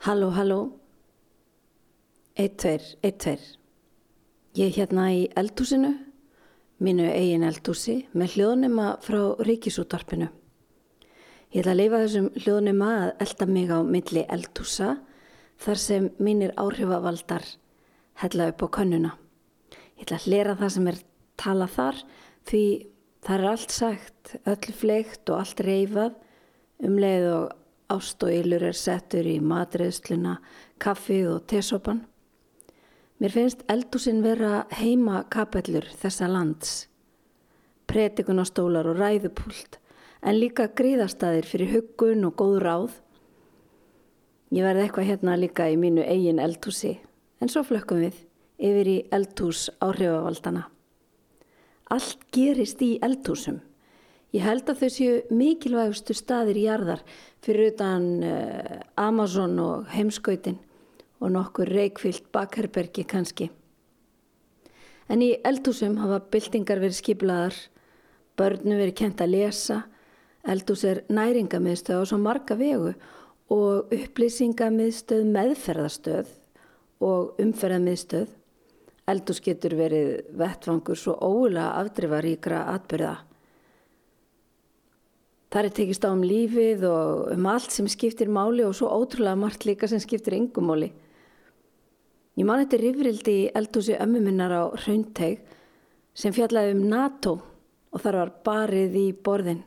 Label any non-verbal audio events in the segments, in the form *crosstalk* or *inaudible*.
Halló, halló. Eitt, tveir, eitt, tveir. Ég er hérna í eldhúsinu, mínu eigin eldhúsi, með hljóðnema frá ríkisúttarpinu. Ég ætla að leifa þessum hljóðnema að elda mig á milli eldhúsa þar sem mínir áhrifavaldar hella upp á könnuna. Ég ætla að hlera það sem er talað þar því það er allt sagt, öll fleikt og allt reyfað um leið og ást og ylur er settur í matreðsluna, kaffi og tesopan. Mér finnst eldúsin vera heima kapellur þessa lands, pretikun á stólar og ræðupúlt, en líka gríðastæðir fyrir huggun og góð ráð. Ég verði eitthvað hérna líka í mínu eigin eldúsi, en svo flökkum við yfir í eldús áhrifavaldana. Allt gerist í eldúsum. Ég held að þau séu mikilvægustu staðir í jarðar fyrir utan uh, Amazon og heimskautin og nokkur reikfyllt bakherbergi kannski. En í eldhúsum hafa byltingar verið skiplaðar, börnum verið kent að lesa, eldhús er næringamiðstöð á svo marga vegu og upplýsingamiðstöð meðferðastöð og umferðamiðstöð. Eldhús getur verið vettfangur svo ólega afdrifaríkra atbyrða. Það er tekist á um lífið og um allt sem skiptir máli og svo ótrúlega margt líka sem skiptir yngum máli. Ég man þetta rifrildi í eldhúsi ömmuminnar á Hraunteig sem fjallaði um NATO og þar var barið í borðin.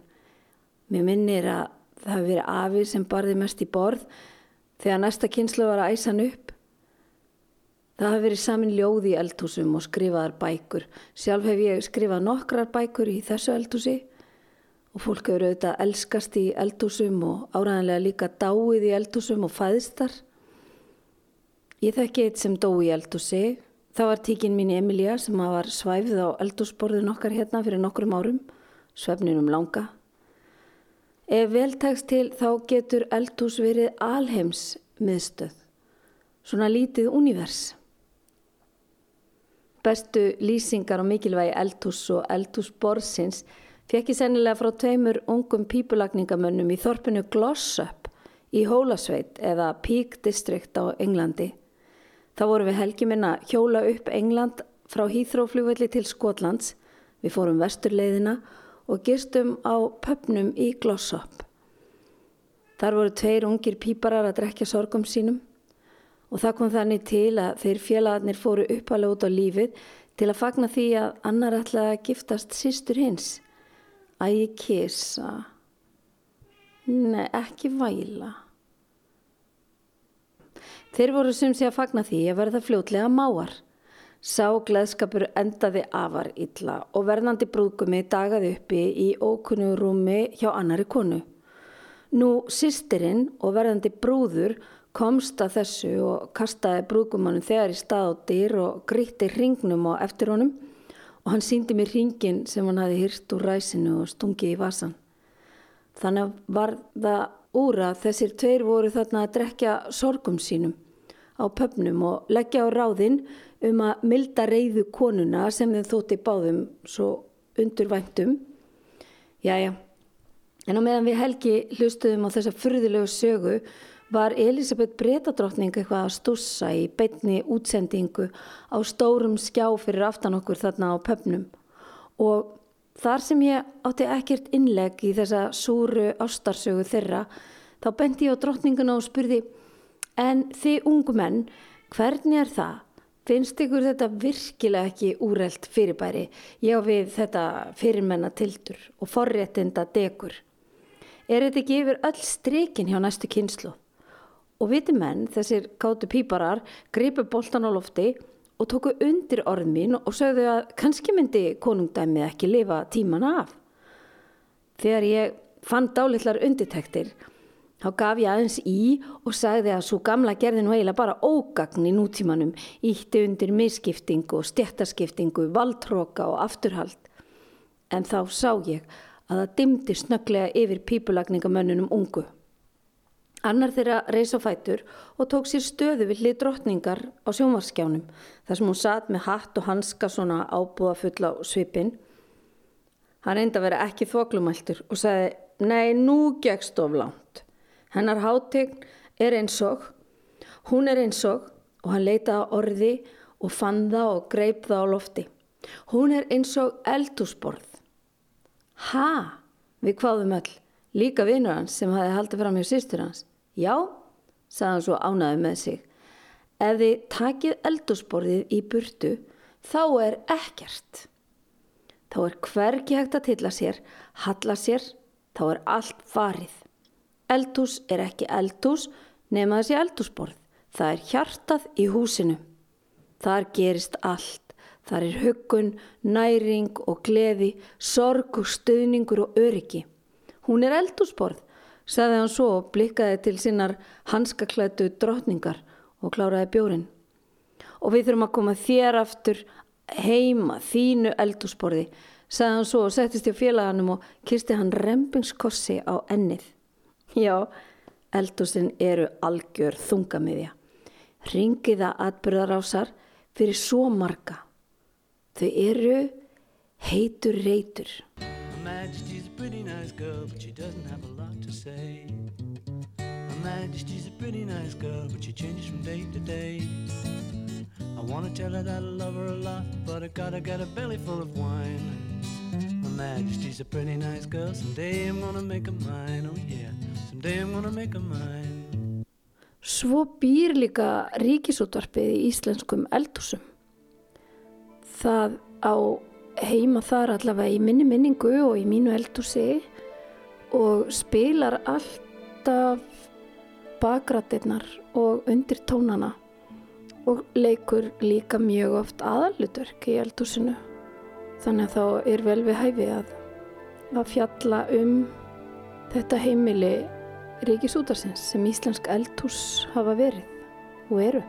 Mér minnir að það hefði verið afið sem barði mest í borð þegar næsta kynslu var að æsa hann upp. Það hefði verið samin ljóð í eldhúsum og skrifaðar bækur. Sjálf hef ég skrifað nokkrar bækur í þessu eldhúsi og fólk eru auðvitað elskast í eldhúsum og áræðanlega líka dáið í eldhúsum og fæðstar. Ég þekki eitt sem dó í eldhúsi. Það var tíkin mín Emilia sem var svæfð á eldhúsborðin okkar hérna fyrir nokkrum árum, svefninum langa. Ef veltægst til þá getur eldhús verið alheims miðstöð, svona lítið univers. Bestu lýsingar og mikilvægi eldhús og eldhúsborðsins fekk ég sennilega frá tveimur ungum pípulagningamönnum í þorpinu Glossop í Hólasveit eða Peak District á Englandi. Þá vorum við helgi minna hjóla upp England frá Hýþróflugvelli til Skotlands. Við fórum vesturleiðina og gistum á pöpnum í Glossop. Þar voru tveir ungir píparar að drekja sorgum sínum og það kom þannig til að þeir félagarnir fóru uppalega út á lífið til að fagna því að annar ætlaði að giftast sístur hins. Æ, kisa. Nei, ekki væla. Þeir voru sem sé að fagna því að verða fljótlega máar. Sá gleðskapur endaði afar illa og verðandi brúðgumi dagaði uppi í ókunnu rúmi hjá annari konu. Nú sýstirinn og verðandi brúður komst að þessu og kastaði brúðgumanum þegar í stað á dyr og gríti hringnum á eftir honum og hann síndi mér hringin sem hann hafi hýrt úr ræsinu og stungi í vasan. Þannig var það úr að þessir tveir voru þarna að drekja sorgum sínum á pöfnum og leggja á ráðinn um að milda reyðu konuna sem þeim þótti báðum svo undurvæntum. Jæja, en á meðan við helgi hlustuðum á þessa fyrðilegu sögu var Elisabeth Bretadrottning eitthvað að stussa í beitni útsendingu á stórum skjá fyrir aftan okkur þarna á pöfnum og þar sem ég átti ekkert innleg í þessa súru ástarsögu þeirra þá bendi ég á drottninguna og spurði en þið ungu menn, hvernig er það? Finnst ykkur þetta virkilega ekki úrelt fyrirbæri? Ég á við þetta fyrirmenna tildur og forréttinda degur. Er þetta ekki yfir öll strekin hjá næstu kynslu? Og viti menn, þessir kátu píparar, gripu boltan á lofti og tóku undir orð mín og sögðu að kannski myndi konungdæmið ekki lifa tíman af. Þegar ég fann dálitlar undirtektir, þá gaf ég aðeins í og sagði að svo gamla gerði nú eiginlega bara ógagn í nútímanum, ítti undir misskiptingu og stjættaskiptingu, valdróka og afturhald. En þá sá ég að það dimdi snöglega yfir pípulagningamönnunum ungu. Annar þeirra reys á fætur og tók sér stöðu við hlið drottningar á sjónvarskjánum þar sem hún satt með hatt og hanska svona ábúða fulla á svipin. Hann reyndi að vera ekki þoklumæltur og sagði, nei, nú gegst of langt. Hennar hátegn er eins og, Hún er eins og, og hann leitaði orði og fann það og greip það á lofti. Hún er eins og eldúsborð. Ha, við hvaðum öll, líka vinnur hans sem hafi haldið fram hjá sýstur hans. Já, sagði hann svo ánaði með sig. Ef þið takið eldúsborðið í burtu, þá er ekkert. Þá er hvergi hægt að tilla sér, halla sér, þá er allt farið. Eldús er ekki eldús nema þessi eldúsborð. Það er hjartað í húsinu. Þar gerist allt. Þar er huggun, næring og gleði, sorg og stöðningur og öryggi. Hún er eldúsborð, sagði hann svo og blikkaði til sinnar hanskaklætu drotningar og kláraði bjórin. Og við þurfum að koma þér aftur heima þínu eldúsborði, sagði hann svo og settist í félaganum og kisti hann rempingskossi á ennið. Já, eldúsin eru algjör þungamiðja. Ringiða atbyrðarásar fyrir svo marga. Þau eru heitur reytur. Majesty's a pretty nice girl but she doesn't have a lot to say. My Majesty's a pretty nice girl but she changes from day to day. I wanna tell her that I love her a lot but I gotta get a belly full of wine. My Majesty's a pretty nice girl someday I'm gonna make her mine. Oh yeah someday I'm gonna make her mine. Svo býr líka ríkisútvarpið í íslenskum eldhúsum. Það á heima þar allavega í minni minningu og í mínu eldúsi og spilar alltaf bakrættirnar og undir tónana og leikur líka mjög oft aðalutverk í eldúsinu þannig að þá er vel við hæfi að, að fjalla um þetta heimili ríkisútarsins sem íslensk eldús hafa verið og eru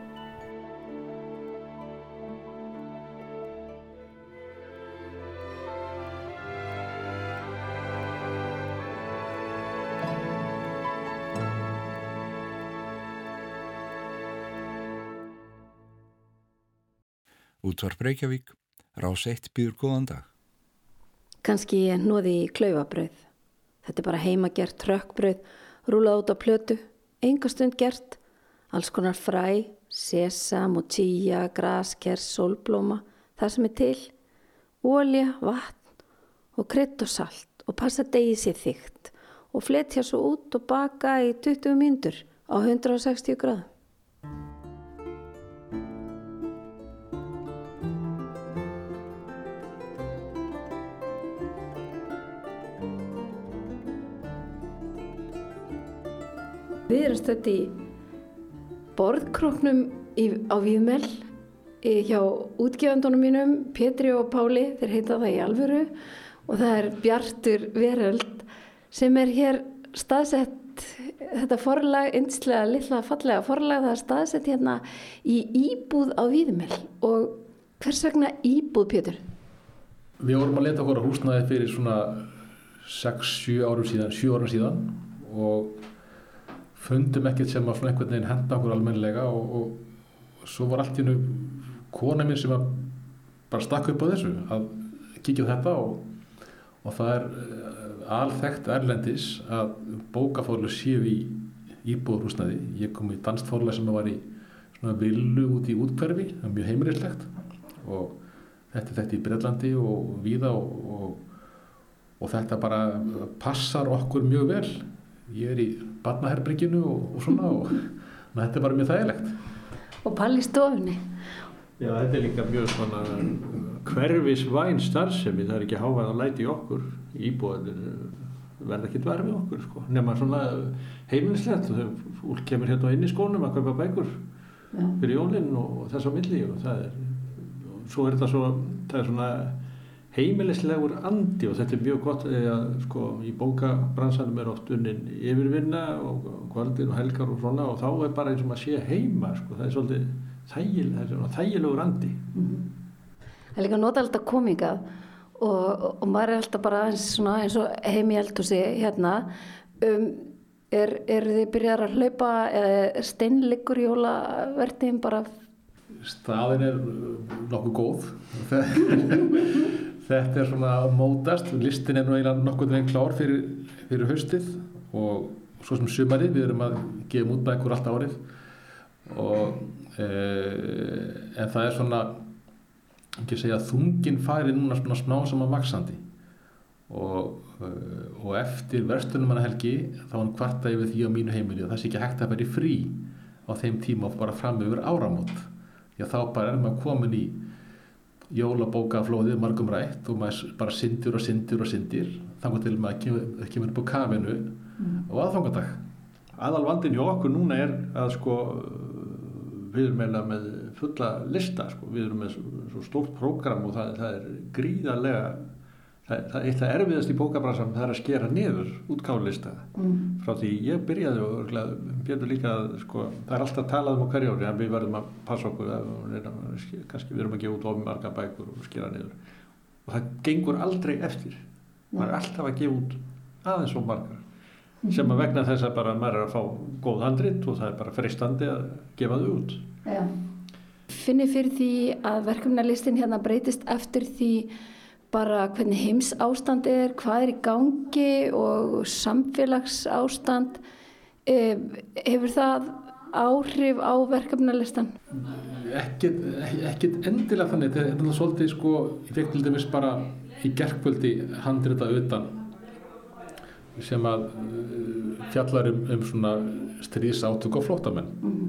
Útvar Breykjavík, rás eitt býður góðan dag. Kanski nóði klaufabröð. Þetta er bara heimagert trökkbröð, rúlað út á plötu, engastund gert, alls konar fræ, sesam og tíja, grasker, solblóma, það sem er til, ólja, vatn og krydd og salt og passa degið sér þygt og fletja svo út og baka í 20 myndur á 160 gráðum. Stöndi í borðkróknum á Víðmel hjá útgefandunum mínum, Petri og Páli, þeir heita það í alvöru og það er Bjartur Veröld sem er hér staðsett, þetta forlag, einslega lilla fallega forlag, það er staðsett hérna í Íbúð á Víðmel og hvers vegna Íbúð, Pétur? Við vorum að leta okkur á húsnaði fyrir svona 6-7 árum síðan, 7 árum síðan og fundum ekkert sem að svona einhvern veginn henda okkur almenlega og, og, og svo var allt í nú kona mín sem bara stakk upp á þessu að kíkja þetta og, og það er eh, alþekkt erlendis að bókafórlu séu í íbúðurhúsnaði. Ég kom í danstfórla sem var í svona villu út í útkverfi, það er mjög heimirislegt og þetta er þetta í Breitlandi og víða og þetta bara passar okkur mjög vel ég er í barnaherbrygginu og, og svona og þetta er bara mjög þægilegt Og Palli stofunni Já, þetta er líka mjög svona hverfisvæn starfsemi það er ekki hávæð að læti okkur íbúðinu verða ekki dverfi okkur sko. nema svona heimilislegt og fólk kemur hérna inn í skónum að kaupa bækur Já. fyrir jólinn og þess á milli og það er og svo er þetta svo, það er svona heimilislegur andi og þetta er mjög gott að sko í bókabransanum er oft unnin yfirvinna og kvöldir og helgar og svona og þá er bara eins og maður sé heima sko það er svolítið þægil, það er svona þægilegur andi. Mm -hmm. Það er líka nota alltaf komingað og, og maður er alltaf bara eins, eins og heim í eldhúsi hérna. Um, er, er þið byrjar að hlaupa eða steinleikur jólavertin bara? Staðin er nokkuð góð *laughs* þetta er svona mótast. Listin er nú eiginlega nokkur veginn klár fyrir, fyrir haustið og svo sem sumarið. Við erum að gefa út bækur alltaf árið. Og e, en það er svona ekki að segja að þungin færi núna svona smá saman vaksandi og, e, og eftir verstunumannahelgi þá hann kvarta yfir því á mínu heimili og það sé ekki hægt að vera frí á þeim tíma og bara fram yfir áramót. Að þá bara er maður komin í jólabókaflóðið margum rætt. Og maður bara syndir og syndir og syndir þannig til maður kemur, kemur upp á kafinu mm. og aðfangadag Aðal vandin hjá okkur núna er að sko við erum meila með fulla lista sko, við erum með svo stórt prógram og það, það er gríðarlega það, það, eitt það erfiðast í bókabransan það er að skera niður útgáðlista mm. frá því ég byrjaði og björnur líka að sko, það er alltaf talað um á hverju ári en við verðum að passa okkur að, kannski við erum að gefa út ofin marga bækur og skera niður. Og það gengur aldrei eftir. Maður er alltaf að gefa út aðeins og margar. Sem að vegna þess að bara maður er að fá góð handrit og það er bara freistandi að gefa þau út. Já. Finnir fyrir því að verkefnarlistin hérna breytist eftir því bara hvernig heims ástand er, hvað er í gangi og samfélags ástand eh, hefur það áhrif á verkefnarlistan? Ekkert, ekkert endilega þannig, þetta er náttúrulega svolítið sko, ég fekk til dæmis bara í gerðkvöldi handrita utan sem að uh, fjallar um, um svona stríðsátök og flótamenn mm.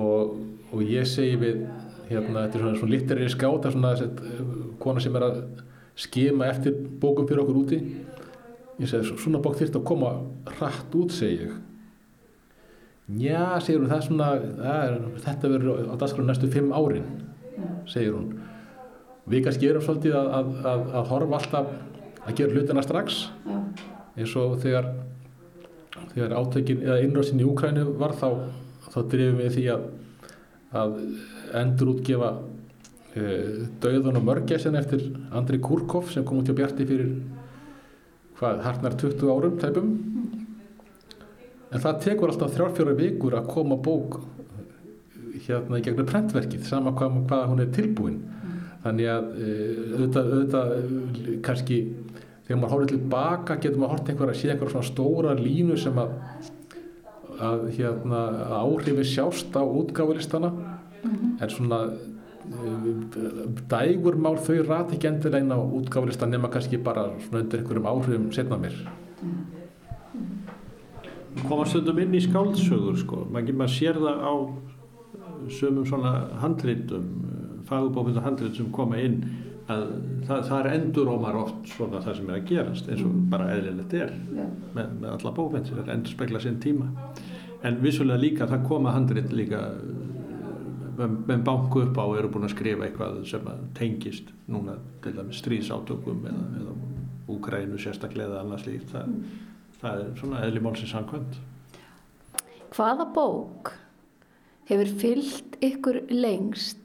og, og ég segi við hérna, þetta er svona, svona litterir skáta svona uh, kona sem er að skema eftir bókum fyrir okkur úti. Ég segi svona bók þurft að koma hratt út segi ég. Njá, segir hún, það er svona það er, þetta verður á dagskrafum næstu fimm árin segir hún. Við kannski erum svolítið að, að, að, að horfa alltaf að gera hlutina strax eins og þegar þegar átökin eða innröðsinn í Úkrænu var þá þá drefum við því að að endur útgefa e, Dauðan og mörgæsin eftir Andri Kurkov sem kom út hjá Bjarti fyrir hvað, harnar 20 árum tæpum en það tekur alltaf þrjárfjóra vikur að koma bók hérna í gegnum prentverkið sama hvað, hvað hún er tilbúin mm. þannig að e, auðvitað, auðvitað kannski þegar maður horfður til baka getur maður horfðið einhverja að sé einhverja svona stóra línu sem að, að hérna, áhrifi sjást á útgáðuristana mm -hmm. en svona uh, dægur mál þau rati ekki endilega inn á útgáðuristan nema kannski bara svona undir einhverjum áhrifum setna mér koma stundum inn í skáldsögur sko, maður sér það á sömum svona handlitum fagbókmynda handlit sem koma inn að það, það er endurómar oft svona það sem er að gerast eins og bara eðlilegt er yeah. með, með alla bókmynd sem er endur spekla sinn tíma. En vissulega líka það koma handrit líka með, með banku upp á og eru búin að skrifa eitthvað sem tengist núna til dæmis stríðsátökum eða, eða Úgrænu sérstaklega eða annars líkt það, mm. það er svona eðli málsins samkvæmt. Hvaða bók hefur fyllt ykkur lengst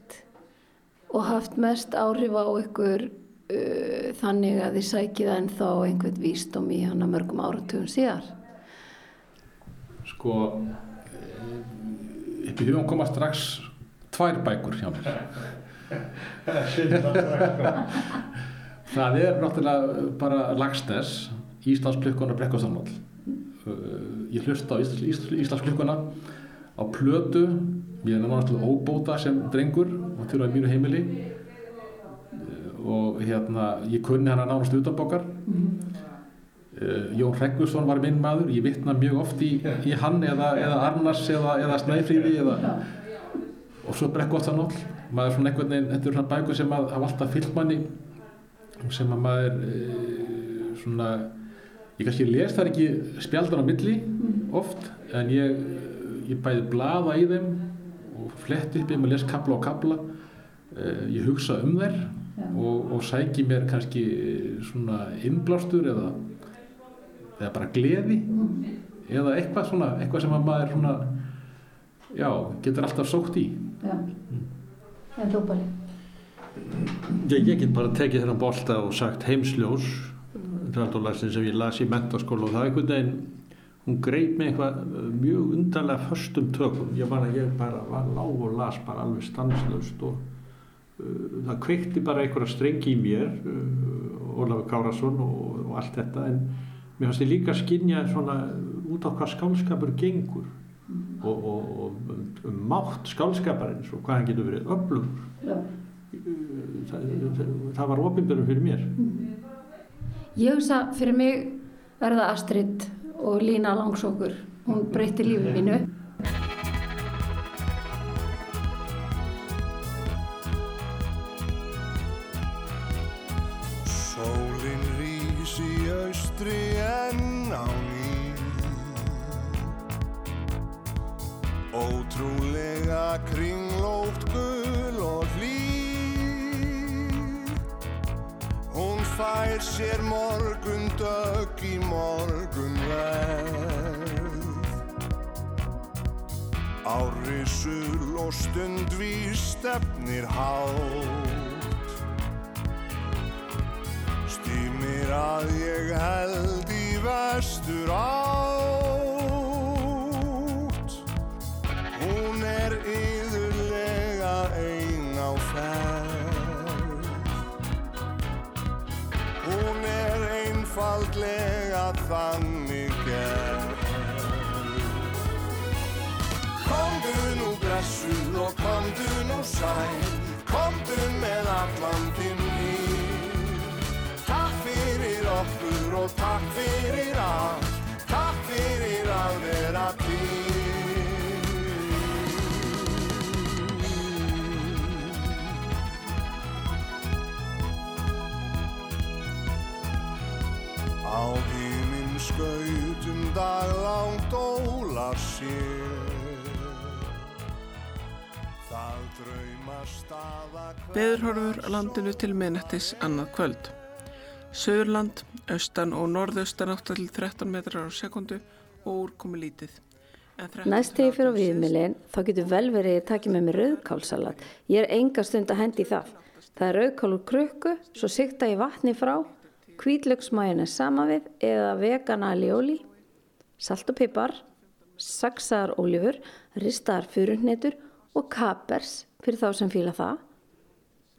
og haft mest áhrif á ykkur uh, þannig að þið sækið ennþá einhvern vísdóm í hana mörgum áratugum síðar? Sko, upp í hugum koma strax tvær bækur hjá mér. *laughs* Það er náttúrulega bara lagstess, Íslandsklukkan og Brekkváðsarmál. Uh, ég hlusta á Íslandsklukkuna á plötu ég er náttúrulega óbóta sem drengur á mínu heimili. Og hérna ég kunni hann að nánast utanbókar -hmm. Jón Reggusson var minn maður. Ég vittna mjög oft í, í hann eða, eða Arnars eða, eða Snæfríði eða, og svo Brekkváðsanóll maður svona einhvern veginn, þetta er svona bækur sem að hafa alltaf fyllt manni sem að maður e, svona ég kannski les þar ekki spjaldan á milli oft en ég, ég bæði blaða í þeim og fletti upp, ég maður les kabla og kabla uh, ég hugsa um þær og, og sæki mér kannski svona innblástur eða, eða bara gleði mm. eða eitthvað svona, eitthvað sem maður svona, já, getur alltaf sókt í. Já, mm. en þú bara. Ég, ég get bara tekið þennan bolta og sagt heimsljós sem ég las í mentaskóla og það er einhvern veginn hún greið mig eitthvað uh, mjög undarlega förstum tökum. Ég var að ég bara var lág og las bara alveg stanslust og uh, það kveikti bara einhverja strengi í mér uh, Ólafur Kárasson og, og allt þetta. En mér fannst ég líka að skinja svona út á hvað skálskapur gengur og, og, og um mátt skálskaparins og hvað hann getur verið öflur það, það, það var ofinbjörnum fyrir mér. Ég hugsa fyrir mig er það Astrid og Lína Langsókur hún breyti lífið mínu Veðurhorfur landinu til minnettis annað kvöld. Söðurland, austan og norðaustan 8-13 metrar á sekundu og úrkomi lítið. 13 Næst þegar ég fyrir á 18 viðmilin þá getur vel verið að ég taki með mér rauðkálsalat. Ég er enga stund að hendi það. Það er rauðkál úr krukku, svo sikta ég vatni frá, kvítlöksmæjun er sama við eða vegan alioli, salt og pipar, saksaðar ólífur, ristaðar fyrunnetur og kapers fyrir þá sem fíla það.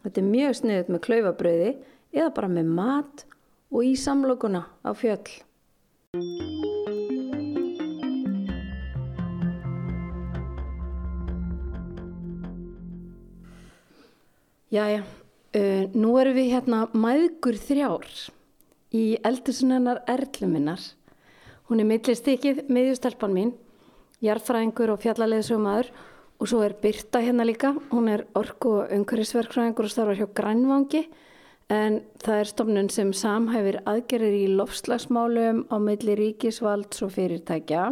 Þetta er mjög sniðut með klaufabröði eða bara með mat og í samlokuna á fjöll. Jæja, uh, nú erum við hérna mæðgur þrjár í eldursunennar erluminnar. Hún er millistikið miðjustelpan mín, jarðfræðingur og fjallaleðsögumadur og svo er Birta hérna líka. Hún er orku og umhverfisverkfræðingur og starfar hjá Grænvangi en það er stofnun sem samhæfir aðgerir í lofslagsmálum á milli ríkisvalds og fyrirtækja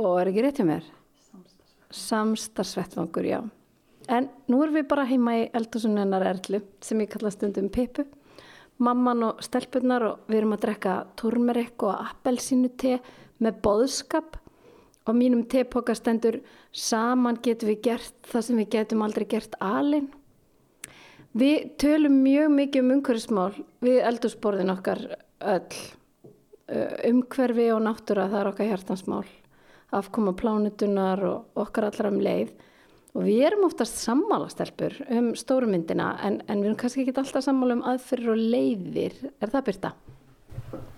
og er ekki rétt hjá mér? Samstarfsvettvangur, já. En nú erum við bara heima í eldursunennar erlu sem ég kalla stundum Pippu. Mamman og stelpunnar og við erum að drekka turmerik og appelsínu te með boðskap og mínum tepoka stendur saman getum við gert það sem við getum aldrei gert alin. Við tölum mjög mikið um umhverfismál við eldursporðin okkar öll. Umhverfi og náttúra það er okkar hjartansmál. Afkoma plánutunar og okkar allra um leið. Og við erum oftast sammálastelpur um stórumyndina en, en við erum kannski ekki alltaf sammála um aðfyrir og leiðir. Er það byrta?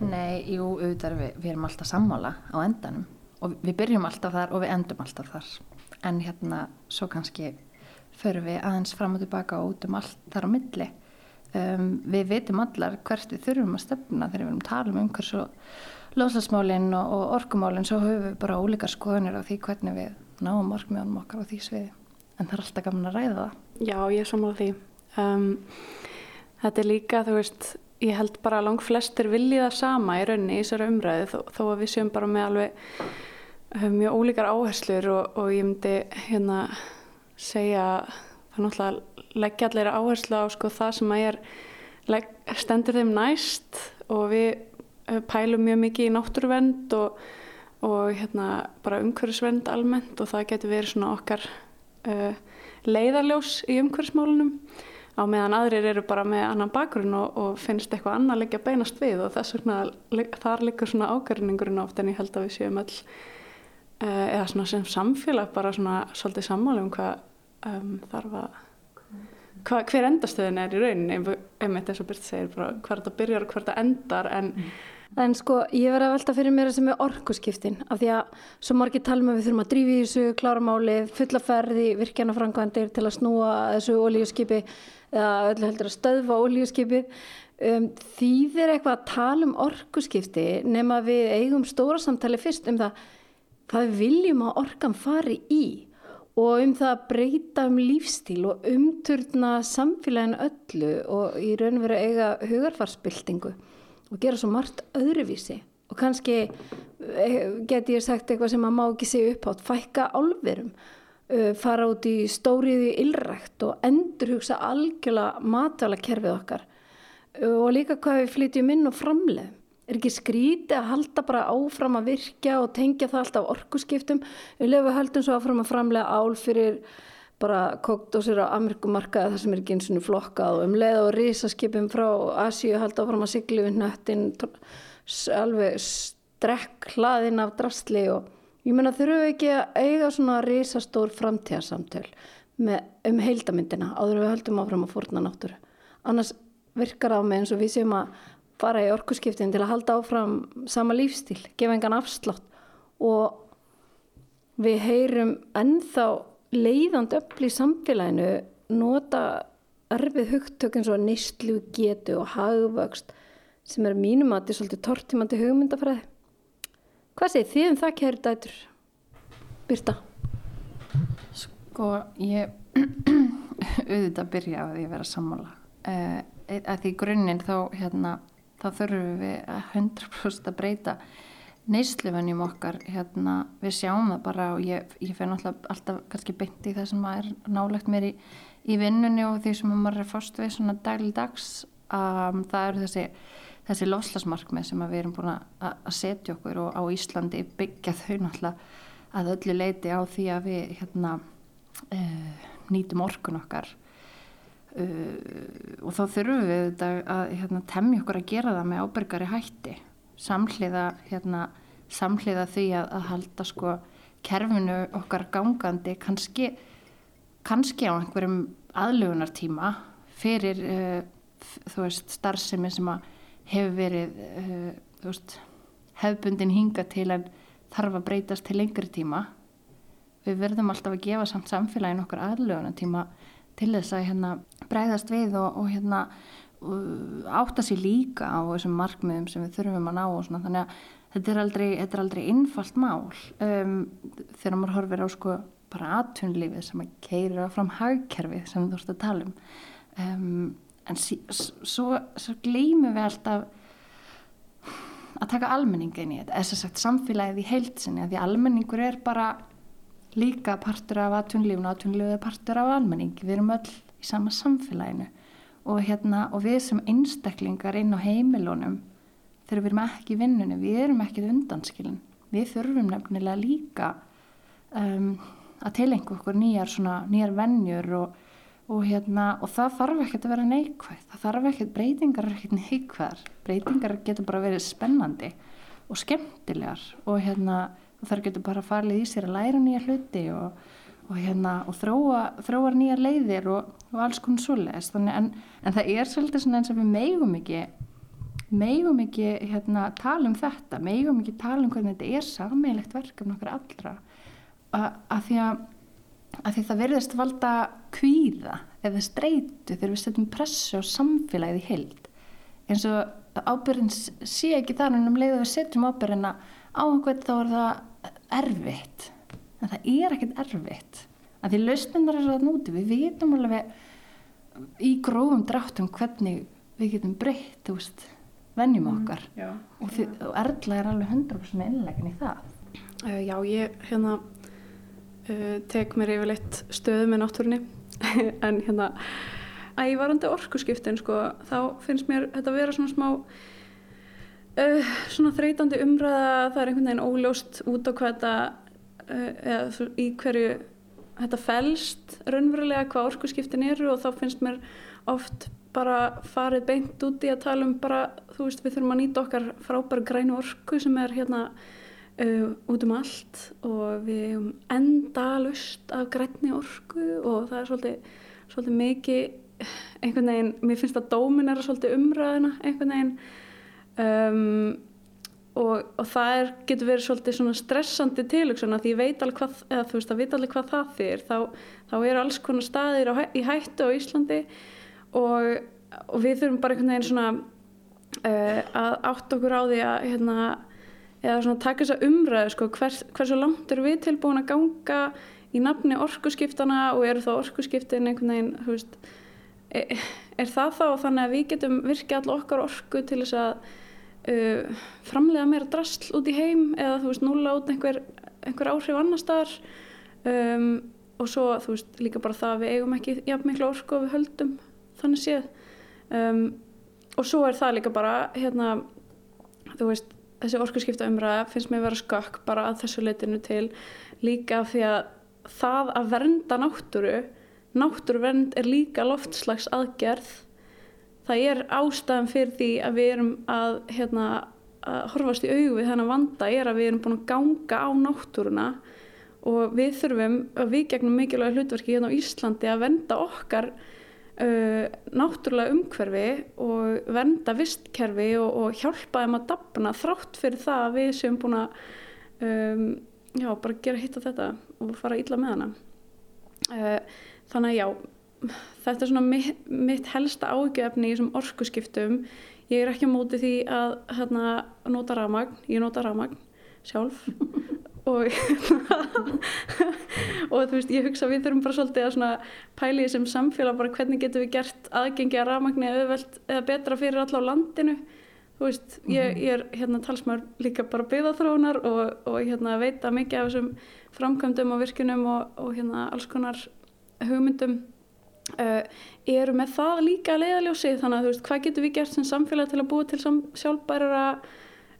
Nei, jú, auðvitað við, við erum alltaf sammála á endanum og við byrjum alltaf þar og við endum alltaf þar. En hérna, svo kannski förum við aðeins fram og tilbaka og út um allt þar á milli. Um, við veitum allar hvert við þurfum að stefna þegar við erum að tala um umhvers og loslasmálinn og, og orkumálinn, svo höfum við bara ólíkar skoðunir á því hvernig við náum orkmjónum okkar á því sviði en það er alltaf gaman að ræða það. Já, ég er sammála því. Um, þetta er líka, þú veist, ég held bara að lang flestir vilji það sama í rauninni í þessari umræðu þó, þó að við séum bara með alveg uh, mjög ólíkar áherslur og, og ég myndi hérna segja það er náttúrulega leggja allir áherslu á sko það sem að er legg, stendur þeim næst og við uh, pælum mjög mikið í náttúruvend og, og hérna bara umhverfisvend almennt og það getur verið svona okkar uh, leiðarljós í umhverfismálunum á meðan aðrir eru bara með annan bakgrunn og, og finnst eitthvað annað leggja beinast við og þess vegna þar liggur svona ágarinningurinn oft en ég held að við séum uh, eða svona sem samfélag bara svona svolítið sammáli um hvað um, þarf að hva, hver endastöðin er í rauninni einmitt eins og Byrst segir bara hver þetta byrjar og hver þetta endar en, En sko, ég verði að velta fyrir mér sem er orkuskiptin af því að svo margir talum við þurfum að drífi þessu, klára málið, fulla ferði, virkjana frangvandir til að snúa þessu olíuskipi eða öllu heldur að stöðva olíuskipið. Um, þýðir eitthvað að tala um orkuskipti nema við eigum stóra samtali fyrst um það hvað við viljum að orkan fari í og um það að breyta um lífstíl og umturna samfélagin öllu og í raun og veru eiga hugarfarsbyltingu og gera svo margt öðruvísi og kannski eh, geti ég sagt eitthvað sem að má ekki segja upp átt, fækka álverum, uh, fara út í stóriði illrækt og endurhugsa algjörlega matala kerfið okkar og líka hvað við flytjum inn og framleðum. Er ekki skríti að halda bara áfram að virkja og tengja það alltaf orkuskiptum. Við lefum höldum svo áfram að framlega ál fyrir bara kokdósir á Amerikumarkaði þar sem er ekki eins og flokkað og um leið og risaskipum frá Asíu halda áfram að sigli við nöttin alveg strekk hlaðinn af drastli og ég menna þurfum við ekki að eiga svona risastór framtíðarsamtöl um heildamindina áður við höldum áfram að fórna náttúru. Annars virkar á mig eins og við séum að fara í orkuskiptin til að halda áfram sama lífstíl, gefa engan afslátt og við heyrum ennþá leiðand öll í samfélaginu nota erfið hugtök eins og nýstlu getu og hagvöxt sem er mínum að þetta er svolítið tortimandi hugmyndafræði. Hvað segir þið um það, kæri dætur? Byrta? Sko, ég *clears throat* auðvitað byrja að vera sammála. Uh, að því grunninn þá, hérna, þá þurfum við að 100% að breyta neyslufennjum okkar hérna, við sjáum það bara og ég, ég fenn alltaf, kannski beint í það sem er nálegt mér í, í vinnunni og því sem maður er fórst við svona dagligdags um, það eru þessi, þessi lofslagsmarkmið sem við erum búin að setja okkur og á Íslandi byggja þau náttúrulega að öllu leiti á því að við hérna, uh, nýtum orkun okkar uh, og þá þurfum við að, að hérna, temja okkur að gera það með ábyrgari hætti. Samhliða, hérna, samhliða því að, að halda sko kerfinu okkar gangandi kannski, kannski á einhverjum aðlugunartíma fyrir uh, veist starfsemi sem hefur verið uh, veist hefbundin hinga til en þarf að breytast til lengri tíma. Við verðum alltaf að gefa samt samfélagin okkar aðlugunartíma til þess að hérna breyðast við og, og hérna átta sér líka á þessum markmiðum sem við þurfum að ná og svona. Þannig að þetta er aldrei, þetta er aldrei innfalt mál. Um, þegar maður horfir á sko bara aðtunlífið sem að keira fram hagkerfið sem þú ert að tala um, um en sí, svo, svo gleymum við alltaf að taka almenningin í þetta, þess að sagt samfélagið í heilsinni því almenningur er bara líka partur af aðtunlífinu og aðtunlífið er partur af almenning við erum öll í sama samfélaginu. Og, hérna, og við sem einstaklingar inn á heimilunum þegar við erum ekki í vinnunum, við erum ekki undanskilin, við þurfum nefnilega líka um, að tilengja okkur nýjar, svona, nýjar vennjur og, og, hérna, og það þarf ekkert að vera neikvæð, það þarf ekkert, breytingar er ekkert neikvæðar, breytingar getur bara verið spennandi og skemmtilegar. Og hérna, þar getur bara farið í sér að læra nýja hluti og og, hérna, og þróa, þróa nýjar leiðir og, og alls konar svoleiðis. En, en það er svolítið eins og við meigum ekki meigum ekki hérna, tala um þetta. Meigum ekki tala um hvernig þetta er sammeilegt verkefn okkar allra. Að því að, að því það verðist valda kvíða eða streitu þegar við setjum pressu á samfélagið í heild. Eins og ábyrðin sé ekki þar en um leið að við setjum ábyrðina á einhvern þá er það erfitt. En það er ekkert erfitt. Að því lausnindar er það núti við vitum alveg í grófum dráttum hvernig við getum breytt, vennjum mm, okkar. mm, og, þið, og Erla er alveg 100% innlegin í það. Uh, Já, ég hérna uh, tek mér yfirleitt stöðu með náttúrunni. *laughs* En hérna ævarandi orkuskiptin sko, þá finnst mér þetta að vera svona smá uh, svona þreytandi umræða það er einhvern veginn óljóst út á hvað þetta Eh, eða í hverju þetta fælst raunverulega hvað orkuskiptin eru og þá finnst mér oft bara farið beint út í að tala um bara, þú veist, við þurfum að nýta okkar frábæra grænu orku sem er hérna uh, út um allt og við um enda lust af grænni orku og það er svolítið, svolítið mikið einhvern veginn, mér finnst að dómin er svolítið umræðina einhvern veginn um, og, og það er, getur verið svolítið stressandi tilöksuna því ég veit alveg hvað, eða veist að veit alveg hvað það þýr þá, þá eru alls konar staðir á, í hættu á Íslandi og, og við þurfum bara einhvern veginn svona uh, að átt okkur á því að hérna, eða svona taka þessa umræðu sko, hvers, hversu langt eru við tilbúin að ganga í nafni orkuskiptana og eru þá orkuskiptin einhvern veginn, veist er, er það þá þannig að við getum virkið allar okkar orku til þess að uh, framlega meira drasl út í heim eða þú veist núla út einhver, einhver áhrif annar staðar. Um, og svo þú veist líka bara það að við eigum ekki jafn miklu orku og við höldum þannig séð. Um, og svo er það líka bara hérna þú veist þessi orkuskipta umræða finnst mér vera skökk bara að þessu leitinu til. Líka því að það að vernda náttúru náttúruvernd er líka loftslags aðgerð það er ástæðan fyrir því að við erum að, hérna, að horfast í augu við þennan vanda er að við erum búin að ganga á náttúruna og við þurfum að við gegnum mikilvæg hlutverki hérna á Íslandi að venda okkar uh, náttúrulega umhverfi og venda vistkerfi og, og hjálpa þeim að dapna þrátt fyrir það að við séum búin að um, já, bara gera hitt á þetta og fara illa með hana. Uh, þannig að já þetta er svona mitt, mitt helsta ágjöfni í þessum orkuskiptum. Ég er ekki á móti því að hérna, nota rafmagn, ég nota rafmagn sjálf. *laughs* Og *laughs* og þú veist, ég hugsa við þurfum bara svolítið að pæli þessum samfélag bara hvernig getum við gert aðgengi að rafmagni eða, eða betra fyrir alla á landinu. Þú veist, ég, mhm. ég er hérna talsmaður líka bara byggðaþróunar og, og hérna veita mikið af þessum framkvæmdum og virkunum og, og hérna alls konar hugmyndum Uh, eru með það líka leiðaljósi þannig að þú veist hvað getur við gert sem samfélag til að búa til sjálfbæra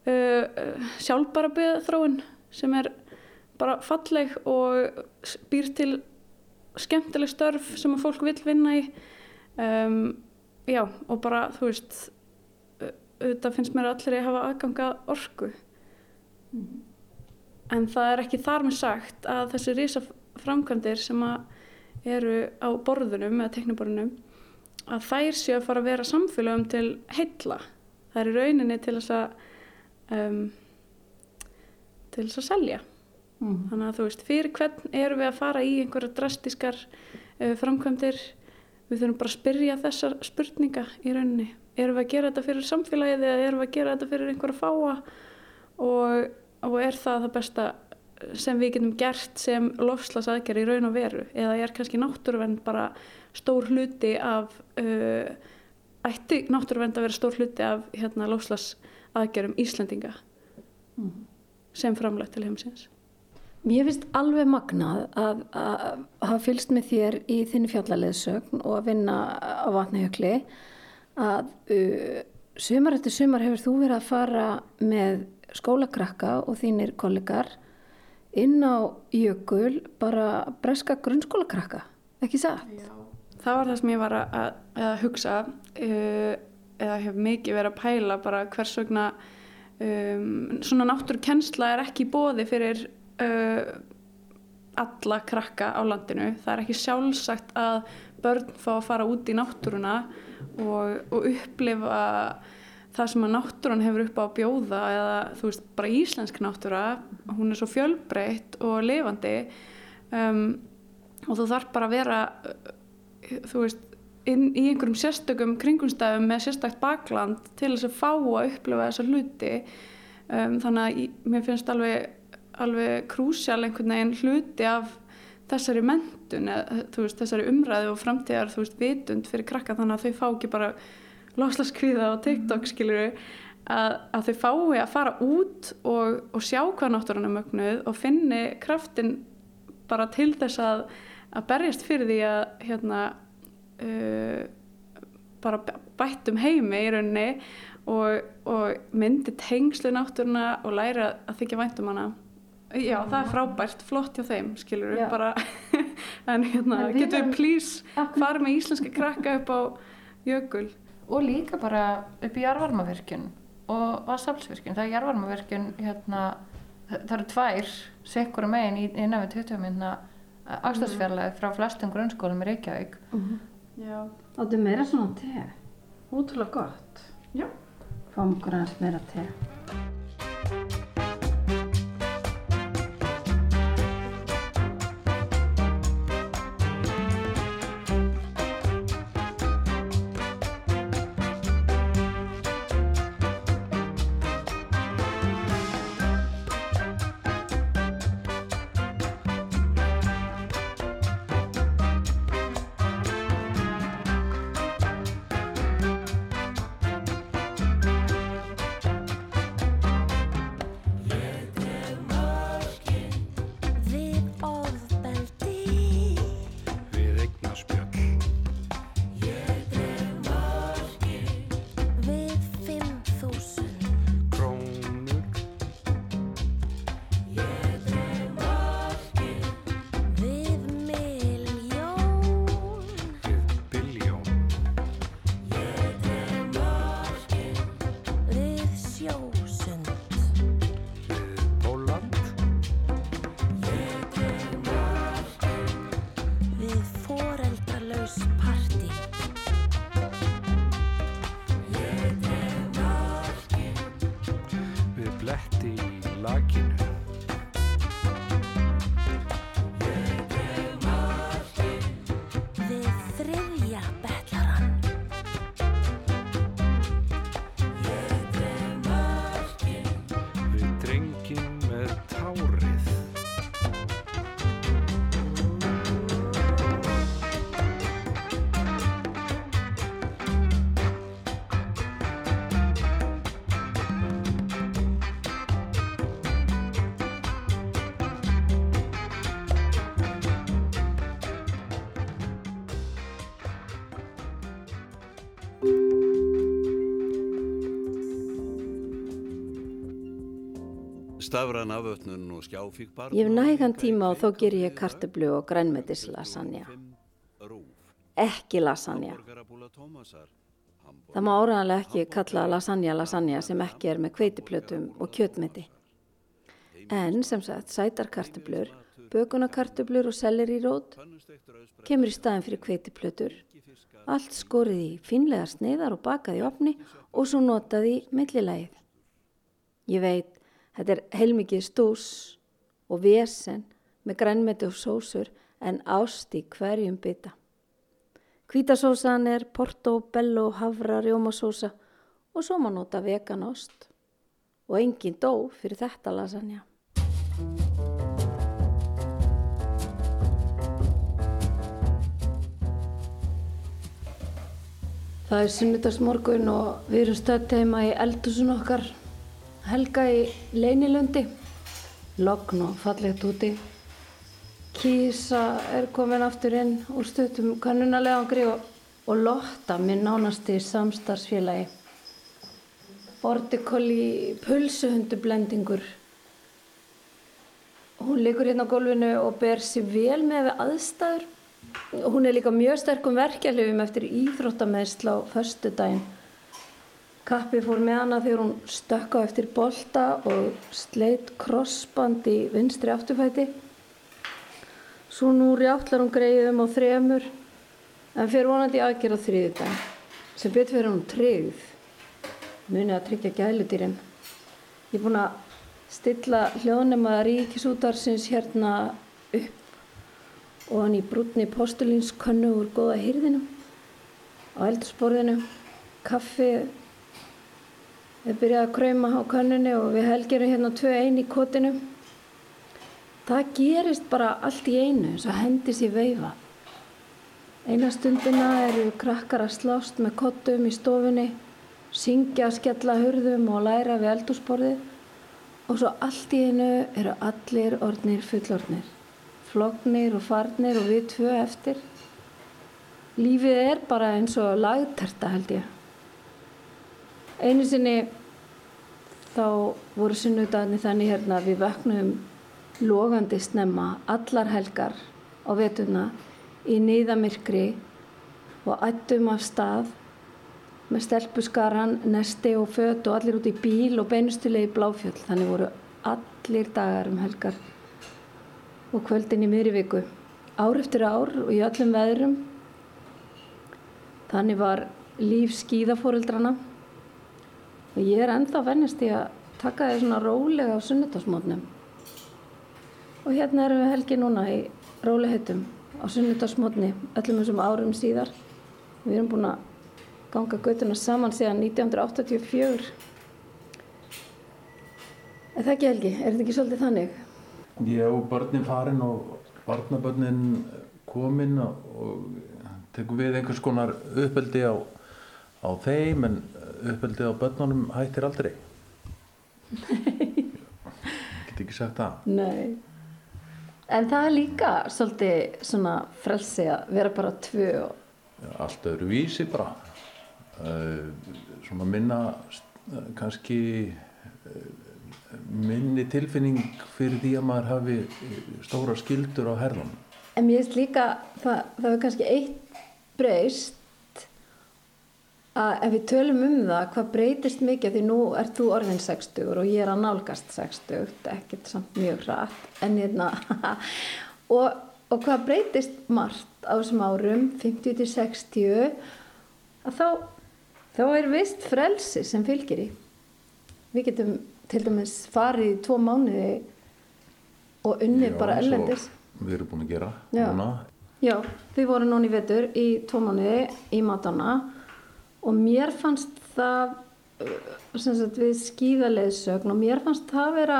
uh, sjálfbæra byggðaþróun sem er bara falleg og býr til skemmtileg störf sem að fólk vil vinna í? Um, já og bara þú veist auðvitað finnst mér allir að hafa aðganga orku. Mm. en það er ekki þar með sagt að þessi rísa framkvæmdir sem að eru á borðunum eða tekniborðunum að þær séu að fara að vera samfélagum til heilla. Það er í rauninni til þess að um, til þess að selja. Mm. Þannig að þú veist, fyrir hvern eru við að fara í einhverja drastískar uh, framkvæmdir við þurfum bara að spyrja þessar spurninga í rauninni. Erum við að gera þetta fyrir samfélagið eða erum við að gera þetta fyrir einhverja fáa og, og er það það besta sem við getum gert sem lofslasaðgerð í raun og veru eða er kannski náttúruvernd bara stór hluti af uh, ætti náttúruvernd að vera stór hluti af hérna, lofslasaðgerðum Íslandinga mm. sem framlegt til heimsins Mér finnst alveg magnað að, að hafa fylst með þér í þinni fjallaleðsögn og að vinna á vatnajökli að uh, sumar eftir sumar hefur þú verið að fara með skólakrakka og þínir kollegar inn á jökul bara breska grunnskólakrakka, ekki satt? Já. Það var það sem ég var að, að hugsa uh, eða hef mikið verið að pæla bara hvers vegna um, svona náttúrkennsla er ekki bóði fyrir uh, alla krakka á landinu. Það er ekki sjálfsagt að börn fá að fara út í náttúruna og, og upplifa það sem að náttúran hefur upp á að bjóða eða þú veist bara íslensk náttúra hún er svo fjölbreytt og lifandi um, og þú þarf bara að vera uh, þú veist inn í einhverjum sérstökum kringumstæðum með sérstakt bakland til þess að fá að upplifa þessa hluti. Um, þannig að ég, mér finnst alveg alveg krúsjál einhvern veginn hluti af þessari mentun eða, veist, þessari umræðu og framtíðar þú veist vitund fyrir krakka þannig að þau fá ekki bara loslaskviða á TikTok skiluru að, að þau fái að fara út og, og sjá hvað náttúrann er mögnuð og finni kraftin bara til þess að, að berjast fyrir því að hérna uh, bara bættum heimi í rauninni og, og myndi tengslu náttúruna og læra að þykja væntum hana. Já, það er frábært, flott hjá þeim, skilur við bara, *laughs* en hérna, getur við please fara með íslenska krakka upp á jökul og líka bara upp í jarvarmavirkjun og vassaflsvirkjun það er jarvarmavirkjun hérna, það eru tvær sekkur megin í, í nefn 20 minna afstæðsfjarlæði frá flestum grunnskólum í Reykjavík. Mm -hmm. Já, áttu meira svona te. Útrúlega gott. Já. Fáum okkur aðeins meira te Stafran afötnun og skjáfík barn Ég hef nægan tíma og þó ger ég kartöflu og grænmetis lasagna. Ekki lasagna. Það má áraðanlega ekki kalla lasagna lasagna sem ekki er með kveitiplötum og kjötmeti. En sem sagt sætarkartöflur, bökunarkartöflur og selleri rót kemur í staðin fyrir kveitiplötur. Allt skorið í fínlega sneiðar og bakað í opni og svo notað í millilægið. Ég veit, þetta er heilmikið stús og vesen með grænmeti og sósur en ást í hverjum bytta. Hvítasósan er porto, bello, havra, rjómasósa og svo má nota veganost. Og engin dó fyrir þetta lasagna. Það er sunnudagsmorgun og við erum stödd heima í eldhúsun okkar. Helga í Leinilundi. Logn og fallegt úti. Kísa er komin aftur inn úr stuttum kannunalegangri og, og Lotta, minn nánasti samstarfsfélagi. Bordikolli pulsuhundublendingur. Hún liggur hérna á gólfinu og ber sér vel með við aðstæður. Hún er líka mjög sterkum verkeflifum eftir íþróttameðsla á förstu daginn. Kappi fór með hana þegar hún stökka eftir bolta og sleitt krossband í vinstri afturfæti. Svo nú rjáttlar hún greiðum á þremur en fyrir vonandi aðgerð á þriðudaginn sem betur fyrir hún tryggð. Munið að tryggja gæludýrin. Ég er búin að stilla hljóðnema ríkisútarsins hérna upp og hann í brúnni postulínskönnu úr góða hýrðinum á eldursporðinu, kaffi við byrjaði að krauma á könnunni og við helgerum hérna tvö einn í kotinu það gerist bara allt í einu eins og hendis í veifa eina stundina eru krakkar að slást með kottum í stofunni syngja, skella hurðum og læra við eldursporðið og svo allt í einu eru allir orðnir fullorðnir flognir og farnir og við tvö eftir. Lífið er bara eins og lagterta held ég. Einu sinni þá voru sunnudagarnir þannig hérna við vöknum logandi snemma allar helgar á vetuna í nýðamirkri og ættum af stað með stelpuskaran, nesti og fött og allir út í bíl og beinustulegi bláfjöld. Þannig voru allir dagar um helgar og kvöldin í miðri viku. Ár eftir ár og í öllum veðrum. Þannig var líf skíðafóreldrana og ég er ennþá vennist í að taka þér svona rólega á sunnudagsmótnum. Og hérna erum við helgi núna í róliheitum á sunnudagsmótni öllum þessum árum síðar. Við erum búin að ganga göttuna saman síðan 1984. Er það ekki helgi? Er þetta ekki svolítið þannig? Já, börnin farin og barnabörnin komin og, og tekum við einhvers konar uppeldi á, á þeim en uppeldi á börnunum hættir aldrei. Nei. Get ekki sagt það. Nei. En það er líka svolítið svona frelsi að vera bara tvö og allt öðru vísi bara uh, svona minna uh, kannski uh, minni tilfinning fyrir því að maður hafi stóra skildur á herðunum En mér finnst líka, það, það er kannski eitt breyst að ef við tölum um það, hvað breytist mikið, því nú ert þú orðin 60 og ég er að nálgast 60, ekkert samt mjög hratt, en hérna, *laughs* og, og hvað breytist margt á þessum árum, 50 til 60, að þá, þá er vist frelsi sem fylgir í. Við getum til dæmis farið í tvo mánuði og unnið Já, bara ellendis. við erum búin að gera Já. Já, við vorum núna í vetur í tvo mánuði í Madonna og mér fannst það uh, sem sagt við skíðaleðsögn og mér fannst það vera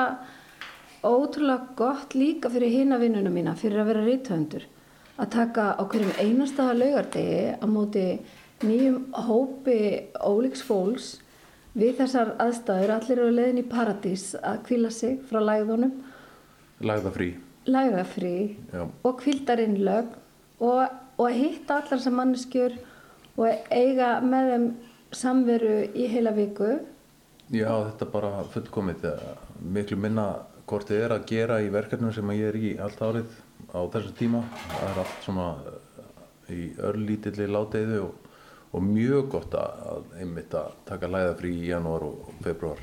ótrúlega gott líka fyrir hina vinnunum mína, fyrir að vera reythöndur að taka á hverjum einasta laugardegi á móti nýjum hópi ólíks fólks við þessar aðstæður, allir eru leiðin í paradís að kvíla sig frá lægðunum. Lagða frí lægðafrí Já. og kvildarinnlög og, og að hitta allar sem manneskjur og eiga með þeim samveru í heila viku Já, þetta bara fullkomið miklu minna hvort þið er að gera í verkefnum sem ég er í allt árið á þessum tíma. Það er allt svona eh, í örlítilli ládeiðu og, og mjög gott að, einmitt að taka læðafrí í janúar og februar.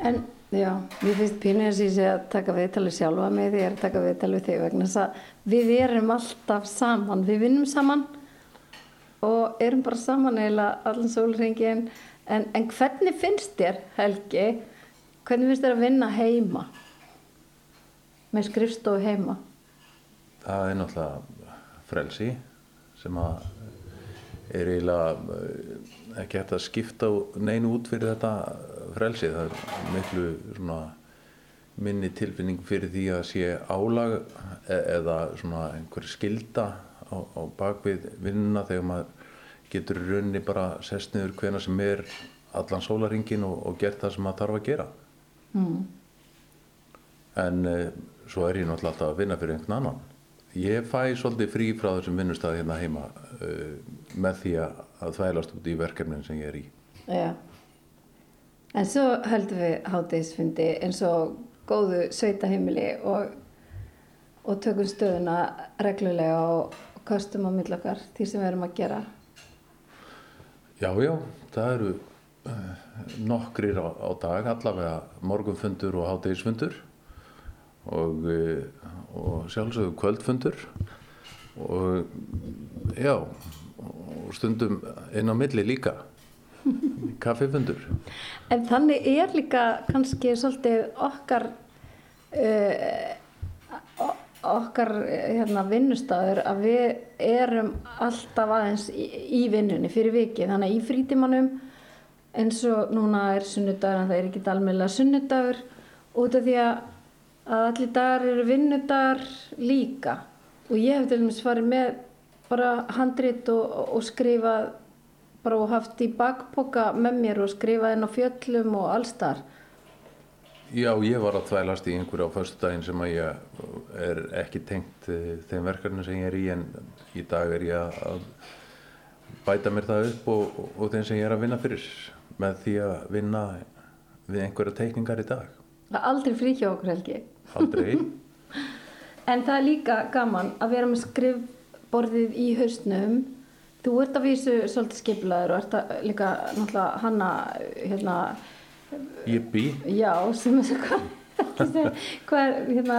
en já, mér finnst pínu eins og ég sé að taka viðtalið sjálfa mig því að taka viðtalið þig vegna þess að við erum alltaf saman, við vinnum saman og erum bara saman eiginlega allan sólringin en, en hvernig finnst þér Helgi hvernig finnst þér að vinna heima? Með skrifstofu heima? Það er náttúrulega frelsi sem að er eiginlega eh, ekki hægt að skipta neinu út fyrir þetta frelsi. Það er miklu svona minni tilfinning fyrir því að sé álag e- eða einhver skilda á, á bakvið vinnuna þegar maður getur í rauninni bara sest niður hvena sem er allan sólaringin og, og gert það sem maður þarf að gera. mm. En uh, svo er ég náttúrulega alltaf að vinna fyrir einhvern annan. Ég fæ svolítið frí frá þessum vinnustæði hérna heima uh, með því að, að þvælast út í verkefnin sem ég er í. Já. En svo höldum við hátegisfundi eins og góðu sveitaheimili og, og tökum stöðuna reglulega og, og kostum á millokar því sem við erum að gera. Já, já, það eru uh, nokkrir á, á dag, allavega morgunfundur og hátegisfundur og, uh, og sjálfsögðu kvöldfundur og já, og stundum inn á milli líka, *laughs* kaffifundur. En þannig er líka kannski svolítið okkar uh, okkar hérna, vinnustæður að við erum alltaf aðeins í, í vinnunni fyrir viki þannig að í frítímanum eins og núna er sunnudagur en það er ekki almennilega sunnudagur út af því að, allir dagar eru vinnudagar líka. Og ég hef til dæmis farið með bara handrit og, og skrifað bara og haft í bakpoka með mér og skrifað inn á fjöllum og allstar Já, ég var að þvælast í einhverju á föstudaginn sem að ég er ekki tengt eh, þeim verkefni sem ég er í en í dag er ég að- bæta mér það upp og, og, þeim sem ég er að vinna fyrir með því að vinna við einhverja teikningar í dag. Það er aldrei frí hjá okkur Helgi. Aldrei. *laughs* En það er líka gaman að vera með skrifborðið í hausnum. Þú ert að vísu svolítið skiplaður og ert að líka náttúrulega hanna hérna, Jippi. já, sem er svo *laughs* hvað, er hérna,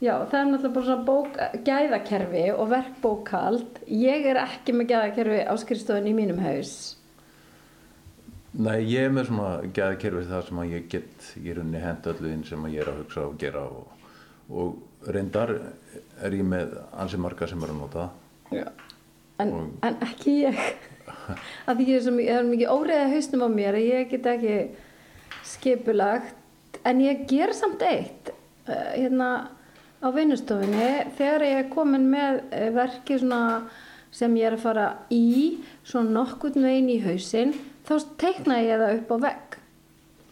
já, það er náttúrulega bara svona bók, gæðakerfi og verkbókald. Ég er ekki með gæðakerfi á skrifstofun í mínum haus. Nei, ég er með svona gæðakerfi það sem að ég get í rauninni hent öllu inn sem að ég er að hugsa og gera og, og reyndar er ég með ansi marga sem er að nota. Já. En, en ekki ég *laughs* að því ég er svo mikið, er óreiða hausnum á mér að ég get ekki skipulagt en ég ger samt eitt uh, hérna á vinnustofinni þegar ég er komin með uh, verki svona sem ég er að fara í svona nokkurn veginn í hausinn þá teikna ég það upp á vegg.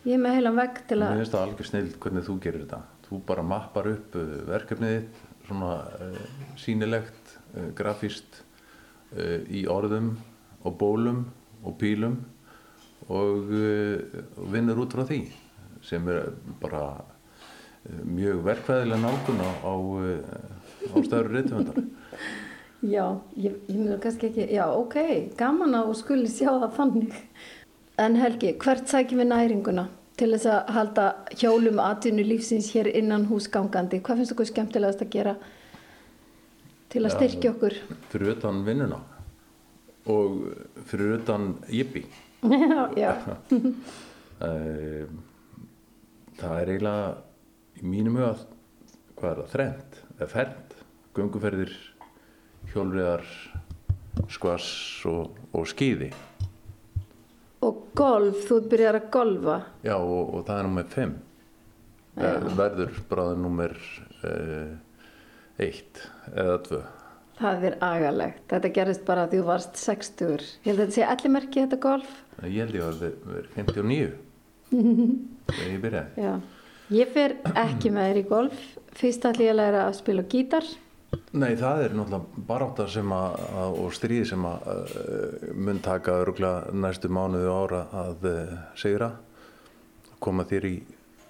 Ég er með heilan vegg til Mér að finnst það alveg snill hvernig þú gerir þetta. þú bara mappar upp uh, verkefnið þitt svona uh, sýnilegt, uh, grafíst uh, í orðum og bólum og pílum og uh, og vinnur út frá því sem er bara uh, mjög verkvæðilega nálgun á, á, uh, á stöður reytumöndar. Já, ég, ég myndi kannski ekki, já, ok, gaman að skuli sjá það þannig. En Helgi, hvert sækjum við næringuna til þess að halda hjólum atvinnu lífsins hér innan húsgangandi? Hvað finnst okkur skemmtilegast að gera til að Já, styrkja okkur? Fyrir utan vinnuna og fyrir utan jippi. Já, já. Eh, það er eiginlega í mínum huga hvað er það, þrend eða fernd, gönguferðir hjólriðar skvass og, og skýði Og golf, þú ert byrjar að golfa. já og, og það er nummer 5 Já. verður bráður nummer uh, 1 eða 2 Það er agalegt. Þetta gerist bara því þú varst 60. Ég held að þetta sé allimerki þetta golf. Ég held ég að verður 59 þegar ég byrjaði Já. Ég fer ekki með þér í golf. Fyrst ætlum ég að læra að spila gítar. Nei, það er náttúrulega barátta sem að, að, og stríð sem að uh, mun taka öruglega næstu mánuði og ára að uh, segra koma þér í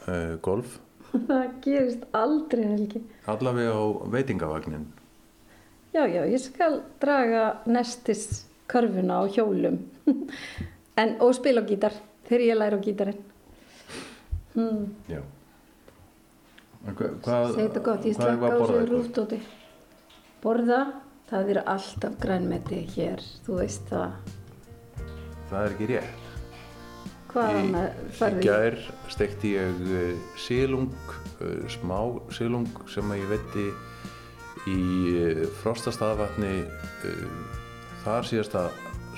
uh, golf *laughs* Það gerist aldrei, Helgi. allavega á veitingavagnin Já, já, ég skal draga nestis körfuna á hjólum *laughs* en, og spila á gítar þegar ég læra á gítarinn. Hmm. Já hvað, þetta er að á borða rúftóti. Borða, það er alltaf grænmeti hér, þú veist það. Það er ekki rétt Hvað Í, annað í farði? gær stekti ég uh, silung uh, smá silung sem að ég vetti í frostastaðvatni uh, þar síðasta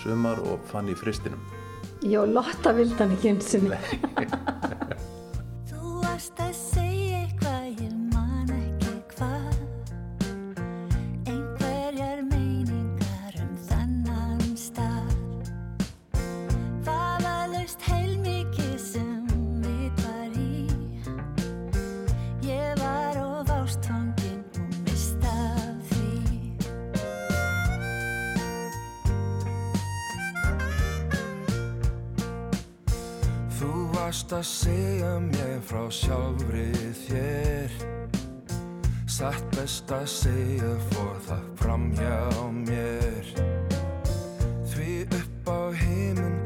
sumar og fann í fristinum Já, Lotta vildi hann ekki eins og Þú varst að segja mér frá sjálfri þér. Satt best að segja fór það fram hjá mér. Því upp á heiminn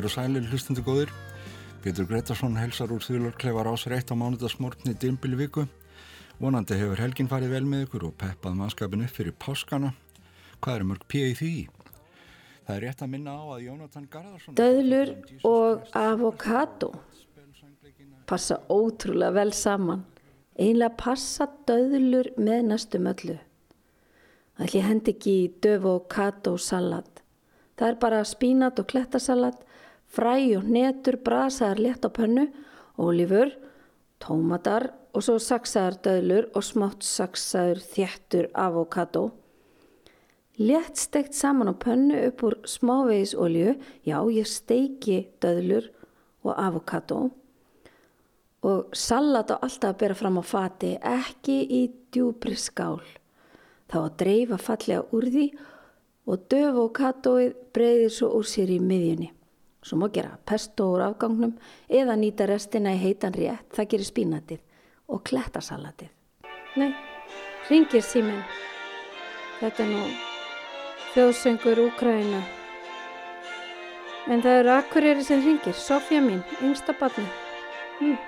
Heilir og sælir hlustundu góðir. Pétur Gretarsson helsar úr þjóðlörklefa rásar eitt á mánudagsmórni dimbil viku. Vonandi hefur helgin farið vel með ykkur og peppað mannskapin upp fyrir páskana. Hvað er mörg pía í því? Það er rétt að minna á að Jónatan Garðarsson... Döðlur og avokado passa ótrúlega vel saman. Einlega passa döðlur með næstum öllu. Það ætli ég hendi ekki döf og kato salat. Það er bara spínat og klettasalat, fræ og netur, brasaðar létt á pönnu, ólífur, tómatar og svo saksaðar döðlur og smátt saksaður þjættur avokado. létt steikt saman á pönnu upp úr smávegis olju, já ég steiki döðlur og avokado og salat á alltaf að bera fram á fati, ekki í djúbri skál. Þá að dreifa fallega úr því og döf og katóið breyðir svo úr sér í miðjunni. Svo má gera pesto úr afgangnum eða nýta restina í heitan rétt, það gerir spínatið og klettasalatið. Nei, ringir síminn. Þetta er nú þjóðsöngur Úkraina. En það eru akkurýri sem ringir, Sofja mín, yngsta barni. Hm.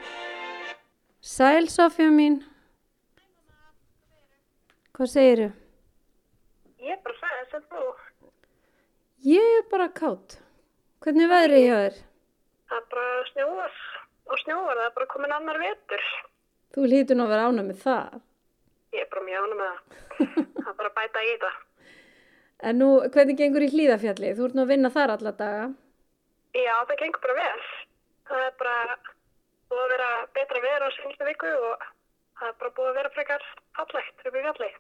Sæl, Sofja mín. Hvað segiru? Ég er bara sæl sem þú. Ég er bara kátt. Hvernig er veðrið hjá þér? Það er bara snjóar og snjóar, það er bara komin annar vetur. Þú lítur nú að vera ána með það. Ég er bara mjög ánum með það. *laughs* það er bara bæta í það. En nú, hvernig gengur í hlýðafjalli? Þú ert nú að vinna þar alla daga. Já, það gengur bara vel. Það er bara búið að vera betra veður á senstu viku og það er bara búið að vera frekar fallegt upp í fjalli.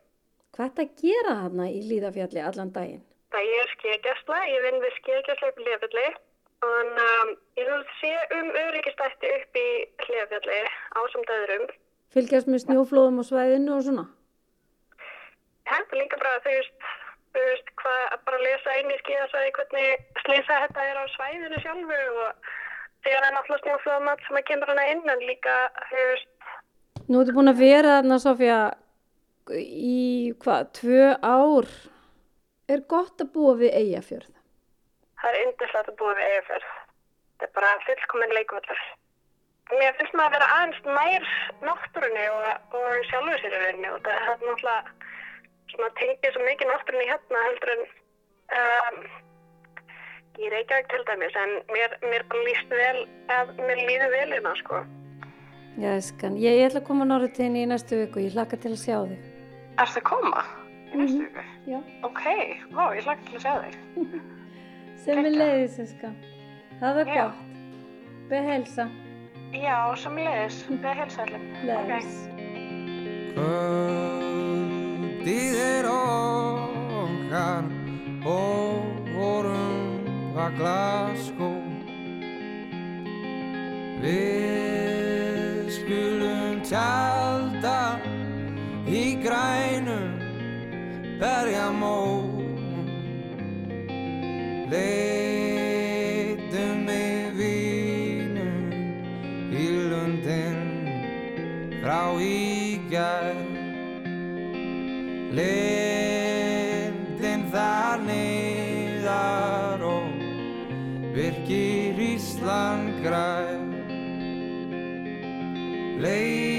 Hvað ert að gera þarna í hlýðafjalli allan daginn? Það ég er skíðgæsla, ég vinn við skíðgæsla upp í Hlefjalli og um, ég vil sé um öryggistætti upp í Hlefjalli á samt öðrum. Fylgjast með snjóflóðum á svæðinu og svona? Ég heldur líka bara að þú veist, hvað, að bara lesa inn í skíðasvæði hvernig slýsa þetta er á svæðinu sjálfu og þegar það er náttúrulega snjóflóðum sem að kemur hana inn en líka, þú veist, Nú ertu búin að vera þarna, Sofja, í hvað, tvö ár? Er gott að búa við Eyjafjörð? það er yndislegt að búa við eigafjörð. Þetta er bara fullkominn leikvöldur. Mér finnst maður að vera aðeins nær náttúrunni og, og sjálfur sér í rauninni og það er náttúrulega svona tengið svo mikið náttúrunni hérna heldur en um, í Reykjavík til dæmis en mér, mér bara líst vel að mér líður vel hérna sko. Já, skan. Ég, ég ætla að koma norður til henni í næstu viku. Ég hlakka til að sjá þig. Ertu að koma? Í næstu viku? Já. Ok, vá, ég hlakka til að sjá þig. *laughs* Sem við leiðis, skan. Það er Já. gott. Behelsa. Já, sem leiðis, við helsa allir. Leiðis. Kvöldið er okkar og vorum að glaskó Við skulum tjalda í grænum berjamó Leitum við vínum í lundin frá í gær Lindin þar niðar og virkir Ísland græn Leikur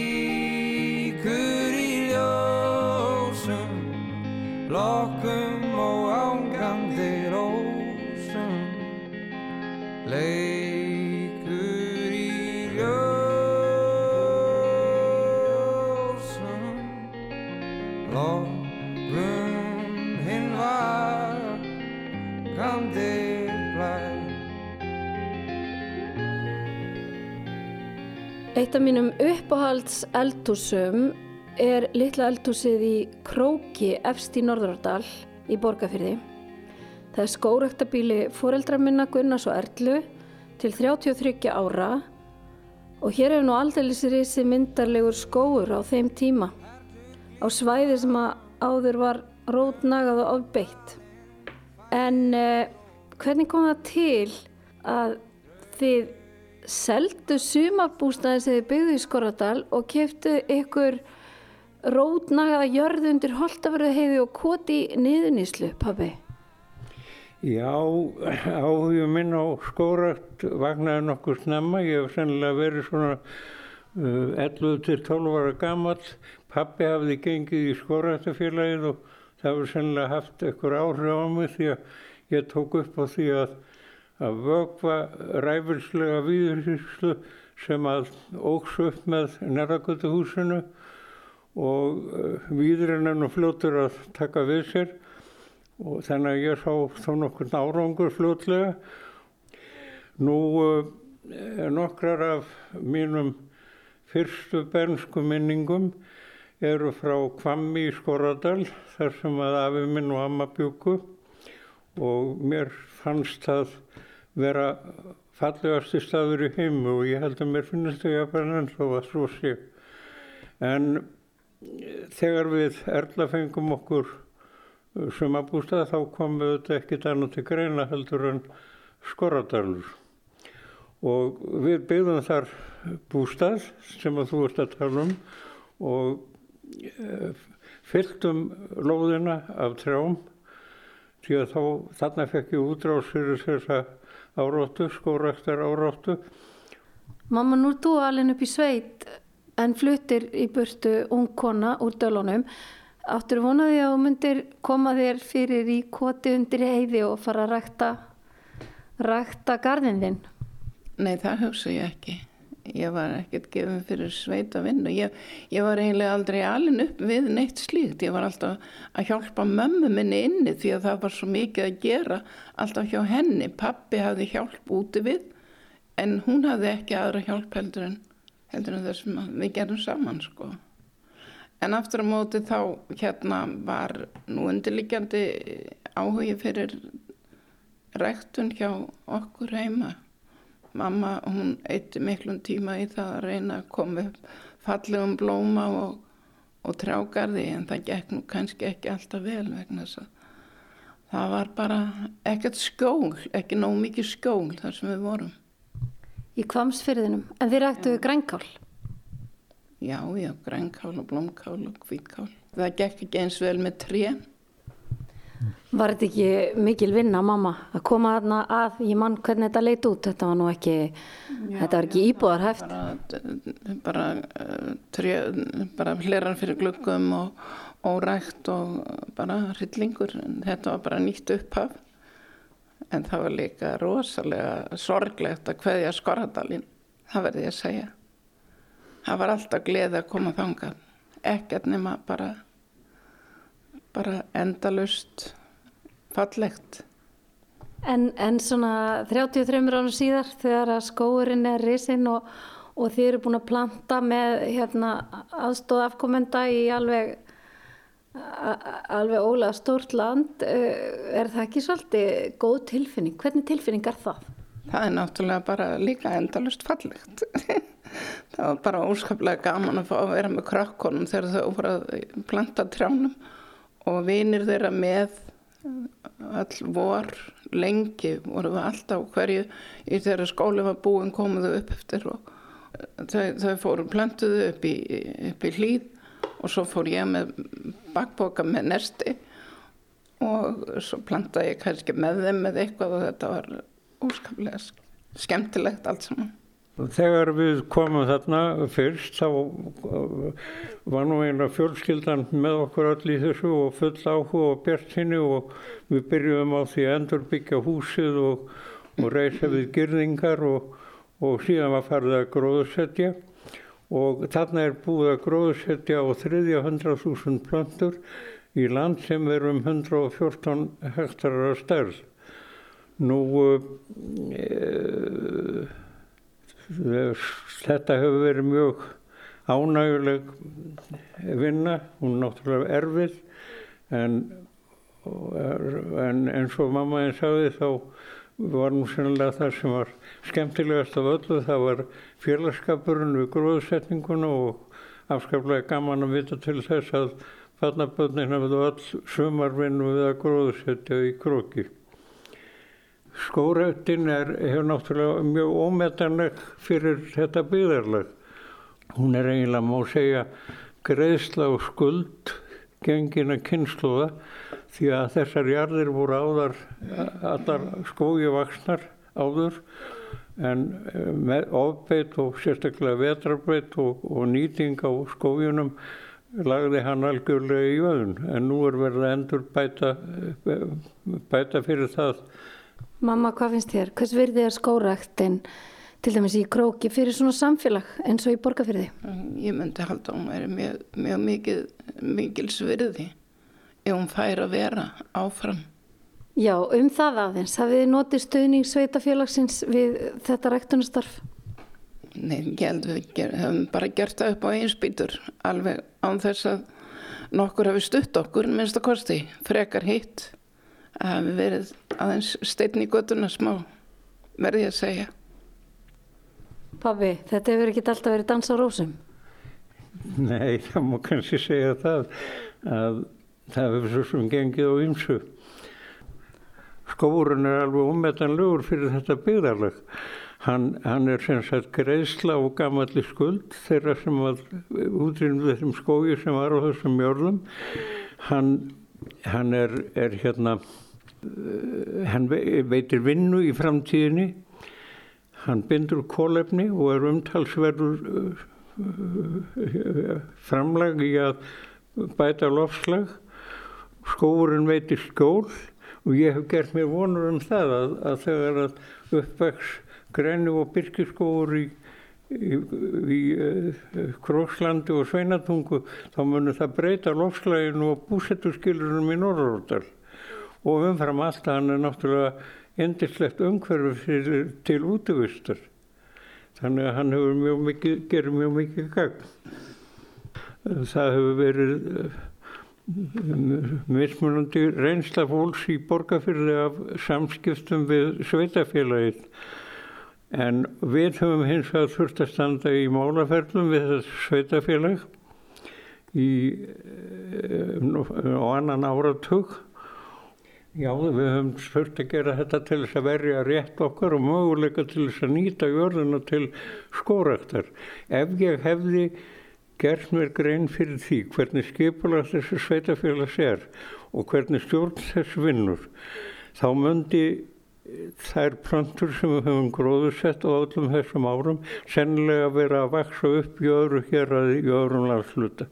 Eitt af mínum uppáhalds eldhúsum er litla eldhúsið í Króki efst í Norðurárdal í Borgafyrði. Það er skórektabíli foreldra minna Gunnars og Erlu til 33 ára og hér hefur nú aldrei risi myndarlegur skóur á þeim tíma á svæði sem að áður var rótnagað og ofbeitt. En uh, hvernig kom það til að þið seldu sumabústaði sem þið byggðu í Skorradal og keftu ykkur rótnagaða jörð undir holtaförðu heiði og koti niðuníslu, pabbi? Já, áhuga minn á skórakt vagnaði nokkuð snemma. Ég hef sennilega verið svona uh, 11 til 12 ára gamall. Pappi hafði gengið í skóraktafélagið og það hefur sennilega haft eitthvað áhrif á mig því að ég tók upp á því að, að vögva ræfilslega viðursýslu sem að óks upp með næragötuhúsinu og uh, viðurinn er nú fljótur að taka við sér og þannig að ég sá þá nokkur árangur fljótlega. Nú uh, nokkrar af mínum fyrstu bernsku minningum eru frá Kvammi í Skoradal þar sem að afi minn og amma bjúku og mér fannst það vera fallegasti staður í heimu og ég held að mér finnst þau að vera enn þó að svo sé. En eh, þegar við erla fengum okkur sumabústað þá komum við þetta ekkit annað til greina heldur en Skoradalur. Og við byggðum þar bústað sem að þú ert að tala um og e, fylltum lóðina af trjám því að þá þarna fekk ég útrás fyrir þessa áróttu, skóraktar áróttu. Mamma, nú er þú alveg upp í sveit en fluttir í burtu ung kona úr dölunum. Áttur vonaði að þú myndir koma þér fyrir í koti undir heiði og fara að rækta, rækta garðin þinn? Nei, það hugsa ég ekki. Ég var ekkert gefin fyrir sveit að vinna. Ég, ég var eiginlega aldrei alin upp við neitt slíkt. Ég var alltaf að hjálpa mömmu minni inni því að það var svo mikið að gera alltaf hjá henni. Pappi hafði hjálp úti við en hún hafði ekki aðra hjálp heldur en, heldur en þessum við gerum saman sko. En aftur á móti þá hérna var nú undirliggjandi áhugi fyrir ræktun hjá okkur heima. Mamma hún eitti miklum tíma í það að reyna að koma upp fallegum blóma og, og trjágarði en það gekk nú kannski ekki alltaf vel vegna þess að það var bara ekkert skjól, ekki nóg mikið skjól þar sem við vorum. Í kvamsfyrðinum, en þið ræktuðu grænkál? Já, já, grænkál og blómkál og hvítkál. Það gekk ekki eins vel með tré. Var þetta ekki mikil vinna, mamma, að koma þarna að, ég mann hvernig þetta leit út, þetta var nú ekki, Já, þetta var ekki íbúðarhæft. Bara, bara, uh, tré, bara hleran fyrir glöggum og, og rækt og bara hryllingur, þetta var bara nýtt upphaf. En það var líka rosalega sorglegt að hveðja skorradalinn, það verði ég að segja. Það var alltaf gleði að koma þangað, ekkert nema bara bara endalust fallegt. En, en svona 33 ára síðar þegar að skóurinn er risinn og, og þið eru búin að planta með hérna, aðstóð afkomenda í alveg, alveg ólega stórt land, er það ekki svolítið góð tilfinning? Hvernig tilfinning er það? Það er náttúrulega bara líka endalust fallegt. *laughs* það var bara óskaplega gaman að fá að vera með krakkonum þegar þau voru að planta trjánum og vinir þeirra með all vor lengi voru við alltaf hverju í þeirra skóli var búin komuðu upp eftir og þau, þau fóru plantuðu upp í, upp í hlýð og svo fór ég með bakboka með nersti og svo plantaði ég kannski með þeim með eitthvað og þetta var úrskaplega skemmtilegt allt saman. Þegar við komum þarna fyrst þá var nú eina fjölskyldan með okkur öll í þessu og full áhuga og bjart henni og við byrjuðum á því að endur byggja húsið og, og reysa við gyrningar og, og síðan var farið að gróðsetja og þarna er búið að gróðsetja á þriðja 100.000 plantur í land sem er um 114 hektarar stærð. Nú e, þetta hefur verið mjög ánæguleg vinna, hún er náttúrulega erfið en, en eins og mamma einn sagði þá var nú sennilega það sem var skemmtilegast af öllu, það var félagskapurinn við gróðsetninguna og afskaplega gaman að vita til þess að fannaböndin hefðu öll sumarvinnu við að gróðsetja í króki. Skórættin er, hefur náttúrulega mjög ómetanleg fyrir þetta byggðarlag. Hún er eiginlega, má segja, greiðsla og skuld gengina kynnslóða því að þessar jarðir voru áðar allar skógi vaksnar áður en eh, ofbeitt og sérstaklega vetrarbeitt og, og nýting á skóginum lagði hann algjörlega í öðun en nú er verið að endur bæta, eh, bæta fyrir það Mamma, hvað finnst þér? Hvers virði er skóraktinn til dæmis í króki fyrir svona samfélag eins og í borgarfyrði? Ég myndi halda hún er mjög, mjög mikil, mikil svirði ef hún fær að vera áfram. Já, um það aðeins. Hafið þið notið stöðning sveitafélagsins við þetta ræktunastarf? Nei, ég held við ger, hefum bara gert það upp á einspýtur alveg án þess að nokkur hefur stutt okkur minnst að kosti, frekar hitt að hafi verið aðeins steinn í göttuna smá verði ég að segja Pabbi, þetta hefur ekki alltaf verið dans á rósum. Nei, það má kannski segja það að það hefur svo sem gengið á ymsu. Skóurinn er alveg ummetanlegur fyrir þetta byggðarlag. Hann, hann er sem sagt greiðsla og gamalli skuld þeirra sem var útrýnum þessum skói sem var á þessum jörðum. Hann, hann er, er hérna, hann ve- veitir vinnu í framtíðinni. Hann bindur kólefni og er umtalsverður uh, framlag í að bæta lofslag. Skóurinn veitir skól og ég hef gert mér vonur um það að, að þegar að uppvex grænu og byrkiskóur í, í, í uh, Krókslandi og Sveinatungu þá munur það breyta lofslæginu og búsetturskilurinn í Norðuróttal og umfram allt að hann er náttúrulega endislegt umhverfi fyrir, til útvistar þannig að hann mjög mikið, gerir mjög mikið gagn. Það hefur verið uh, mismunandi reynsla fólks í borgarfyrði af samskiptum við sveitafélagið en við höfum hins vegar þurft að standa í málaferlum við þessu sveitafélag í á annan áratug Já, við höfum þurft að gera þetta til þess að verja rétt okkar og möguleika til þess að nýta jörðuna til skóraktar. Ef ég hefði gert mér grein fyrir því hvernig skipulag þessu sveitafélags er og hvernig stjórn þess vinnur, þá myndi þær plöntur sem við höfum gróðursett á öllum þessum árum sennilega vera að vaksa upp í öðru hér að í öðrum landsluta.